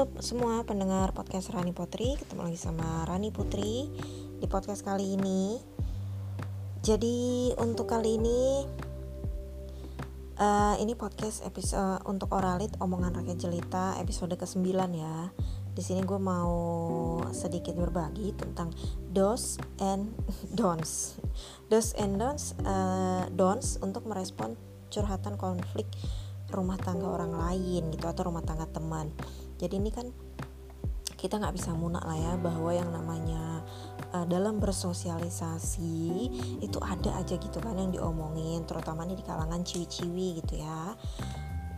Semua pendengar podcast Rani Putri, ketemu lagi sama Rani Putri di podcast kali ini. Jadi untuk kali ini uh, ini podcast episode untuk oralit omongan rakyat jelita episode ke-9 ya. Di sini gue mau sedikit berbagi tentang dos and don'ts. Dos and don'ts, uh, don'ts untuk merespon curhatan konflik rumah tangga orang lain gitu atau rumah tangga teman jadi ini kan kita nggak bisa munak lah ya bahwa yang namanya uh, dalam bersosialisasi itu ada aja gitu kan yang diomongin terutama nih di kalangan ciwi-ciwi gitu ya.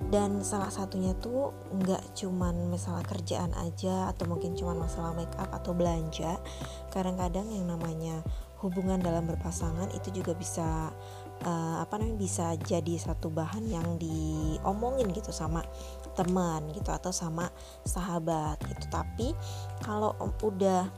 Dan salah satunya tuh nggak cuman masalah kerjaan aja atau mungkin cuman masalah make up atau belanja. Kadang-kadang yang namanya hubungan dalam berpasangan itu juga bisa uh, apa namanya bisa jadi satu bahan yang diomongin gitu sama teman gitu atau sama sahabat gitu. Tapi kalau udah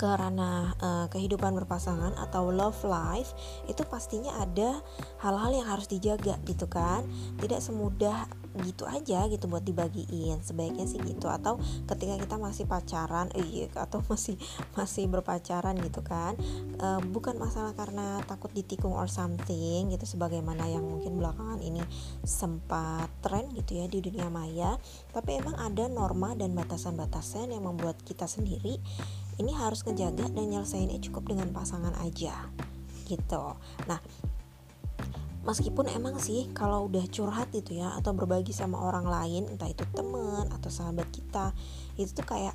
ke ranah uh, kehidupan berpasangan atau love life itu pastinya ada hal-hal yang harus dijaga gitu kan. Tidak semudah gitu aja gitu buat dibagiin. Sebaiknya sih gitu. Atau ketika kita masih pacaran eh, iya atau masih masih berpacaran gitu kan uh, bukan masalah karena takut ditikung or something gitu sebagaimana yang mungkin belakangan ini sempat tren gitu ya di dunia maya. Tapi emang ada norma dan batasan-batasan yang membuat kita sendiri ini harus ngejaga dan nyelesainnya cukup dengan pasangan aja gitu. Nah meskipun emang sih kalau udah curhat gitu ya atau berbagi sama orang lain entah itu temen atau sahabat kita itu tuh kayak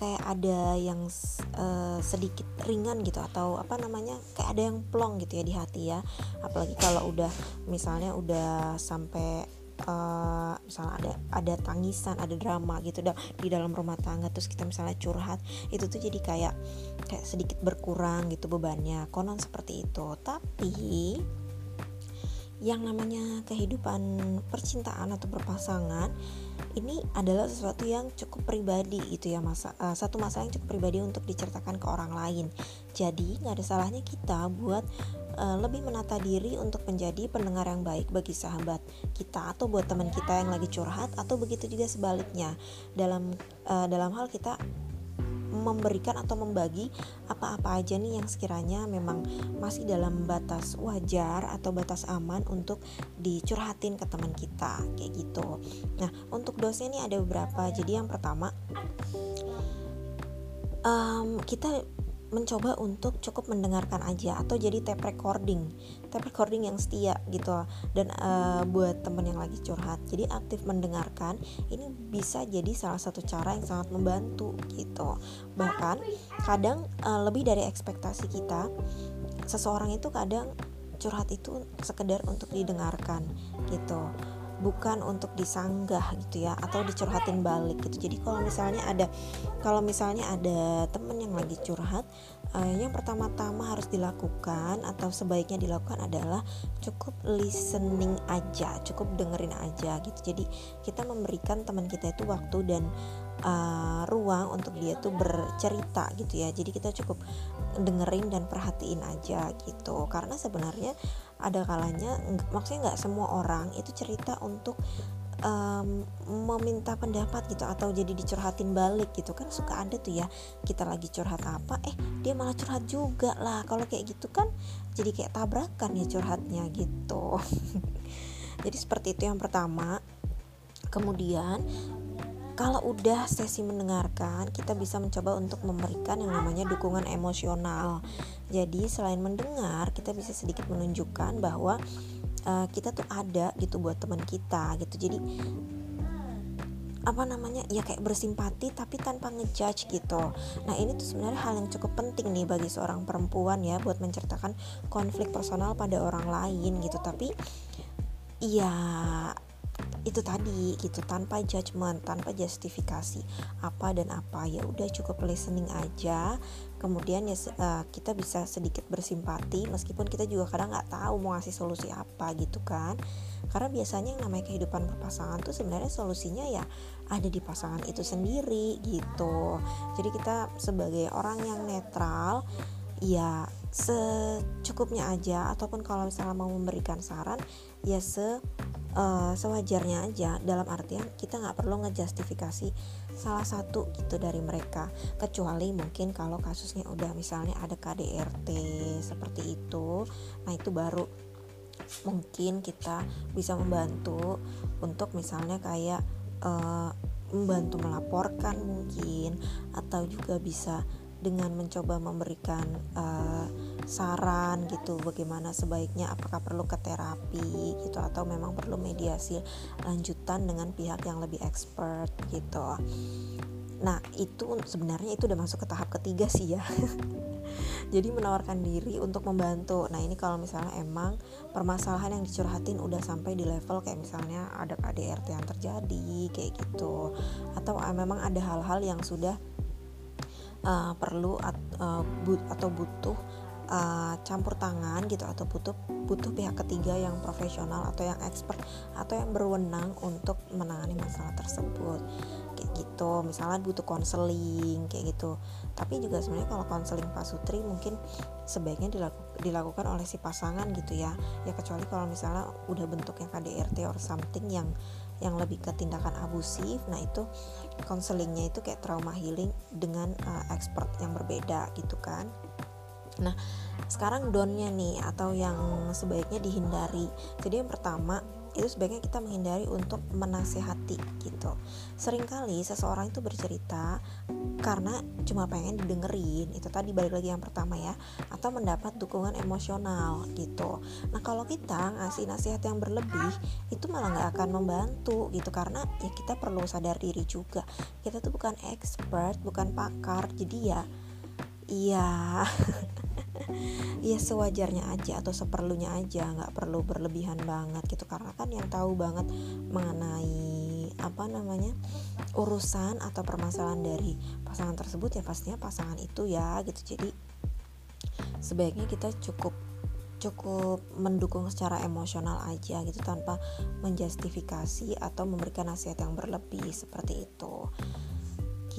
kayak ada yang uh, sedikit ringan gitu atau apa namanya kayak ada yang plong gitu ya di hati ya. Apalagi kalau udah misalnya udah sampai uh, misalnya ada ada tangisan ada drama gitu di dalam rumah tangga terus kita misalnya curhat itu tuh jadi kayak kayak sedikit berkurang gitu bebannya. Konon seperti itu. Tapi yang namanya kehidupan percintaan atau berpasangan ini adalah sesuatu yang cukup pribadi itu ya masa uh, satu masalah yang cukup pribadi untuk diceritakan ke orang lain. Jadi nggak ada salahnya kita buat uh, lebih menata diri untuk menjadi pendengar yang baik bagi sahabat kita atau buat teman kita yang lagi curhat atau begitu juga sebaliknya. Dalam uh, dalam hal kita memberikan atau membagi apa-apa aja nih yang sekiranya memang masih dalam batas wajar atau batas aman untuk dicurhatin ke teman kita kayak gitu. Nah untuk dosnya nih ada beberapa. Jadi yang pertama um, kita mencoba untuk cukup mendengarkan aja atau jadi tape recording tape recording yang setia gitu. Dan uh, buat temen yang lagi curhat jadi aktif mendengarkan ini bisa jadi salah satu cara yang sangat membantu gitu. Bahkan kadang uh, lebih dari ekspektasi kita seseorang itu kadang curhat itu sekedar untuk didengarkan gitu bukan untuk disanggah gitu ya atau dicurhatin balik gitu. Jadi kalau misalnya ada kalau misalnya ada temen yang lagi curhat uh, yang pertama-tama harus dilakukan atau sebaiknya dilakukan adalah cukup listening aja cukup dengerin aja gitu. Jadi kita memberikan teman kita itu waktu dan uh, ruang untuk dia tuh bercerita gitu ya. Jadi kita cukup dengerin dan perhatiin aja gitu. Karena sebenarnya ada kalanya maksudnya nggak semua orang itu cerita untuk um, meminta pendapat gitu atau jadi dicurhatin balik gitu. Kan suka ada tuh ya kita lagi curhat apa eh dia malah curhat juga lah. Kalau kayak gitu kan jadi kayak tabrakan ya curhatnya gitu. Jadi seperti itu yang pertama. Kemudian kalau udah sesi mendengarkan, kita bisa mencoba untuk memberikan yang namanya dukungan emosional. Jadi, selain mendengar, kita bisa sedikit menunjukkan bahwa uh, kita tuh ada gitu buat teman kita gitu. Jadi apa namanya ya kayak bersimpati tapi tanpa ngejudge gitu. Nah ini tuh sebenarnya hal yang cukup penting nih bagi seorang perempuan ya buat menceritakan konflik personal pada orang lain gitu. Tapi ya itu tadi gitu tanpa judgement tanpa justifikasi apa dan apa. Ya udah cukup listening aja. Kemudian ya uh, kita bisa sedikit bersimpati meskipun kita juga kadang nggak tahu mau ngasih solusi apa gitu kan. Karena biasanya yang namanya kehidupan berpasangan tuh sebenarnya solusinya ya ada di pasangan itu sendiri gitu. Jadi kita sebagai orang yang netral ya secukupnya aja. Ataupun kalau misalnya mau memberikan saran ya se uh, sewajarnya aja dalam artian kita nggak perlu ngejustifikasi salah satu gitu dari mereka. Kecuali mungkin kalau kasusnya udah misalnya ada KDRT seperti itu nah itu baru mungkin kita bisa membantu untuk misalnya kayak uh, membantu melaporkan mungkin atau juga bisa dengan mencoba memberikan uh, saran gitu bagaimana sebaiknya apakah perlu ke terapi gitu atau memang perlu mediasi lanjutan dengan pihak yang lebih expert gitu. Nah, itu sebenarnya itu udah masuk ke tahap ketiga sih ya. Jadi menawarkan diri untuk membantu. Nah, ini kalau misalnya emang permasalahan yang dicurhatin udah sampai di level kayak misalnya ada KDRT yang terjadi kayak gitu atau uh, memang ada hal-hal yang sudah uh, perlu at, uh, but, atau butuh uh, campur tangan gitu atau butuh butuh pihak ketiga yang profesional atau yang expert atau yang berwenang untuk menangani masalah tersebut. Kayak gitu misalnya butuh konseling kayak gitu. Tapi juga sebenarnya kalau konseling Pak Sutri mungkin sebaiknya dilaku, dilakukan oleh si pasangan gitu ya. Ya kecuali kalau misalnya udah bentuknya KDRT or something yang yang lebih ke tindakan abusif nah itu konselingnya itu kayak trauma healing dengan uh, expert yang berbeda gitu kan nah sekarang downnya nih atau yang sebaiknya dihindari. Jadi yang pertama itu sebaiknya kita menghindari untuk menasehati gitu. Seringkali seseorang itu bercerita karena cuma pengen didengerin itu tadi balik lagi yang pertama ya atau mendapat dukungan emosional gitu. Nah kalau kita ngasih nasihat yang berlebih itu malah nggak akan membantu gitu. Karena ya kita perlu sadar diri juga. Kita tuh bukan expert bukan pakar jadi ya iya ya sewajarnya aja atau seperlunya aja nggak perlu berlebihan banget gitu. Karena kan yang tahu banget mengenai apa namanya urusan atau permasalahan dari pasangan tersebut ya pastinya pasangan itu ya gitu. Jadi sebaiknya kita cukup cukup mendukung secara emosional aja gitu tanpa menjustifikasi atau memberikan nasihat yang berlebih seperti itu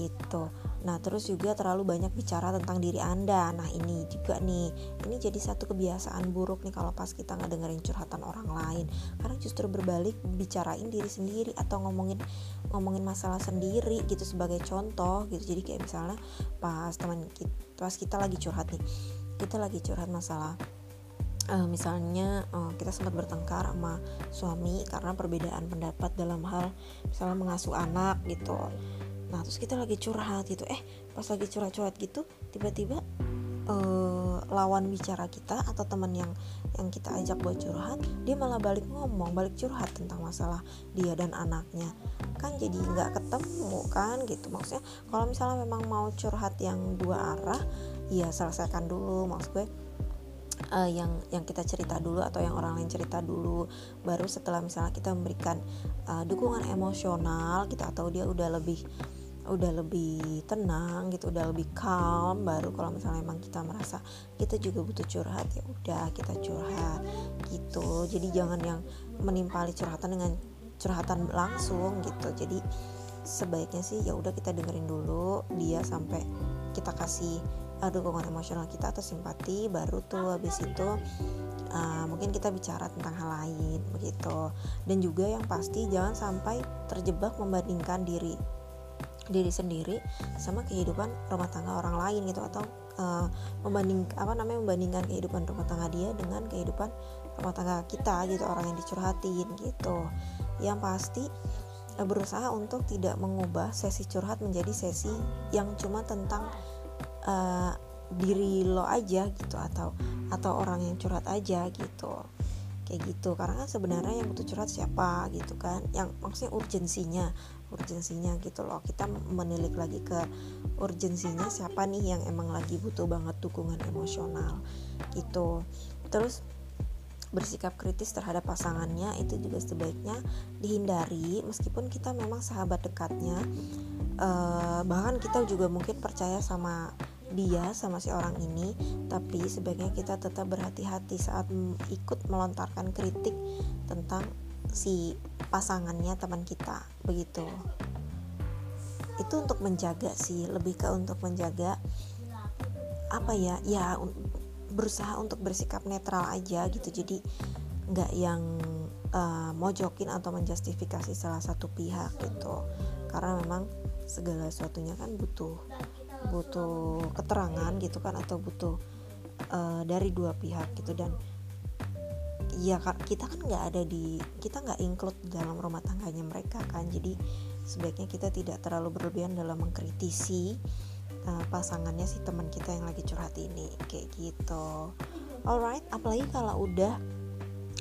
gitu. Nah, terus juga terlalu banyak bicara tentang diri Anda. Nah, ini juga nih, ini jadi satu kebiasaan buruk nih kalau pas kita nggak dengerin curhatan orang lain. Karena justru berbalik bicarain diri sendiri atau ngomongin ngomongin masalah sendiri gitu sebagai contoh gitu. Jadi kayak misalnya pas teman kita pas kita lagi curhat nih. Kita lagi curhat masalah uh, misalnya uh, kita sempat bertengkar sama suami karena perbedaan pendapat dalam hal misalnya mengasuh anak gitu nah terus kita lagi curhat gitu. Eh pas lagi curhat-curhat gitu tiba-tiba uh, lawan bicara kita atau teman yang yang kita ajak buat curhat dia malah balik ngomong balik curhat tentang masalah dia dan anaknya. Kan jadi nggak ketemu kan gitu. Maksudnya kalau misalnya memang mau curhat yang dua arah ya selesaikan dulu. Maksud gue uh, yang yang kita cerita dulu atau yang orang lain cerita dulu. Baru setelah misalnya kita memberikan uh, dukungan emosional gitu atau dia udah lebih udah lebih tenang gitu udah lebih calm baru kalau misalnya emang kita merasa kita juga butuh curhat ya udah kita curhat gitu. Jadi jangan yang menimpali curhatan dengan curhatan langsung gitu. Jadi sebaiknya sih ya udah kita dengerin dulu dia sampai kita kasih uh, dukungan emosional kita atau simpati baru tuh habis itu uh, mungkin kita bicara tentang hal lain begitu. Dan juga yang pasti jangan sampai terjebak membandingkan diri diri sendiri sama kehidupan rumah tangga orang lain gitu atau uh, membanding apa namanya membandingkan kehidupan rumah tangga dia dengan kehidupan rumah tangga kita gitu orang yang dicurhatin gitu. Yang pasti uh, berusaha untuk tidak mengubah sesi curhat menjadi sesi yang cuma tentang uh, diri lo aja gitu atau atau orang yang curhat aja gitu. Kayak gitu. Karena kan sebenarnya yang butuh curhat siapa gitu kan? Yang maksudnya urgensinya urgensinya gitu loh. Kita menilik lagi ke urgensinya siapa nih yang emang lagi butuh banget dukungan emosional gitu. Terus bersikap kritis terhadap pasangannya itu juga sebaiknya dihindari. Meskipun kita memang sahabat dekatnya uh, bahkan kita juga mungkin percaya sama dia sama si orang ini tapi sebaiknya kita tetap berhati-hati saat ikut melontarkan kritik tentang si pasangannya teman kita begitu. Itu untuk menjaga sih lebih ke untuk menjaga apa ya ya berusaha untuk bersikap netral aja gitu. Jadi nggak yang uh, mojokin atau menjustifikasi salah satu pihak gitu. Karena memang segala sesuatunya kan butuh butuh keterangan gitu kan atau butuh uh, dari dua pihak gitu. Dan ya kita kan nggak ada di kita nggak include dalam rumah tangganya mereka kan. Jadi sebaiknya kita tidak terlalu berlebihan dalam mengkritisi uh, pasangannya si teman kita yang lagi curhat ini. Kayak gitu. Alright apalagi kalau udah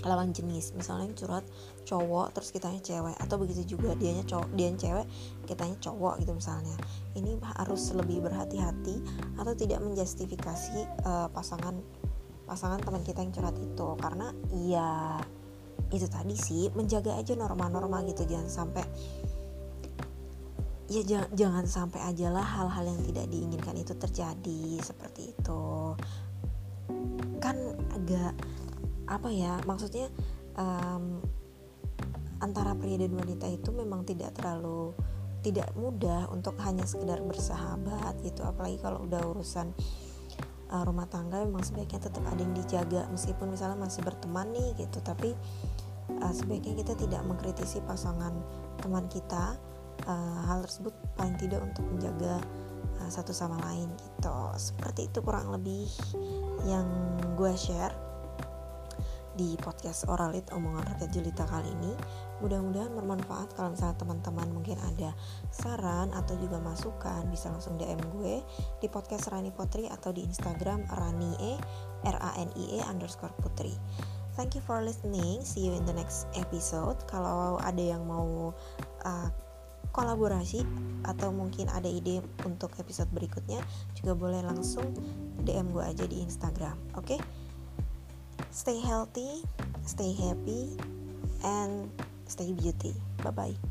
lawan jenis. Misalnya yang curhat cowok terus kitanya cewek. Atau begitu juga dianya cowok dia cewek kitanya cowok gitu misalnya. Ini harus lebih berhati-hati atau tidak menjustifikasi uh, pasangan pasangan teman kita yang curhat itu. Karena ya itu tadi sih menjaga aja norma-norma gitu. Jangan sampai ya jangan, jangan sampai aja lah hal-hal yang tidak diinginkan itu terjadi seperti itu. Kan agak apa ya maksudnya um, antara pria dan wanita itu memang tidak terlalu tidak mudah untuk hanya sekedar bersahabat gitu. Apalagi kalau udah urusan rumah tangga memang sebaiknya tetap ada yang dijaga meskipun misalnya masih berteman nih gitu. Tapi uh, sebaiknya kita tidak mengkritisi pasangan teman kita uh, hal tersebut paling tidak untuk menjaga uh, satu sama lain gitu. Seperti itu kurang lebih yang gue share di podcast Oralit Omongan Rakyat Jelita kali ini mudah-mudahan bermanfaat kalau misalnya teman-teman mungkin ada saran atau juga masukan bisa langsung DM gue di podcast Rani Putri atau di Instagram Ranie R A N I E underscore Putri Thank you for listening. See you in the next episode. Kalau ada yang mau uh, kolaborasi atau mungkin ada ide untuk episode berikutnya, juga boleh langsung DM gue aja di Instagram. Oke? Okay? Stay healthy, stay happy, and stay beauty. Bye bye.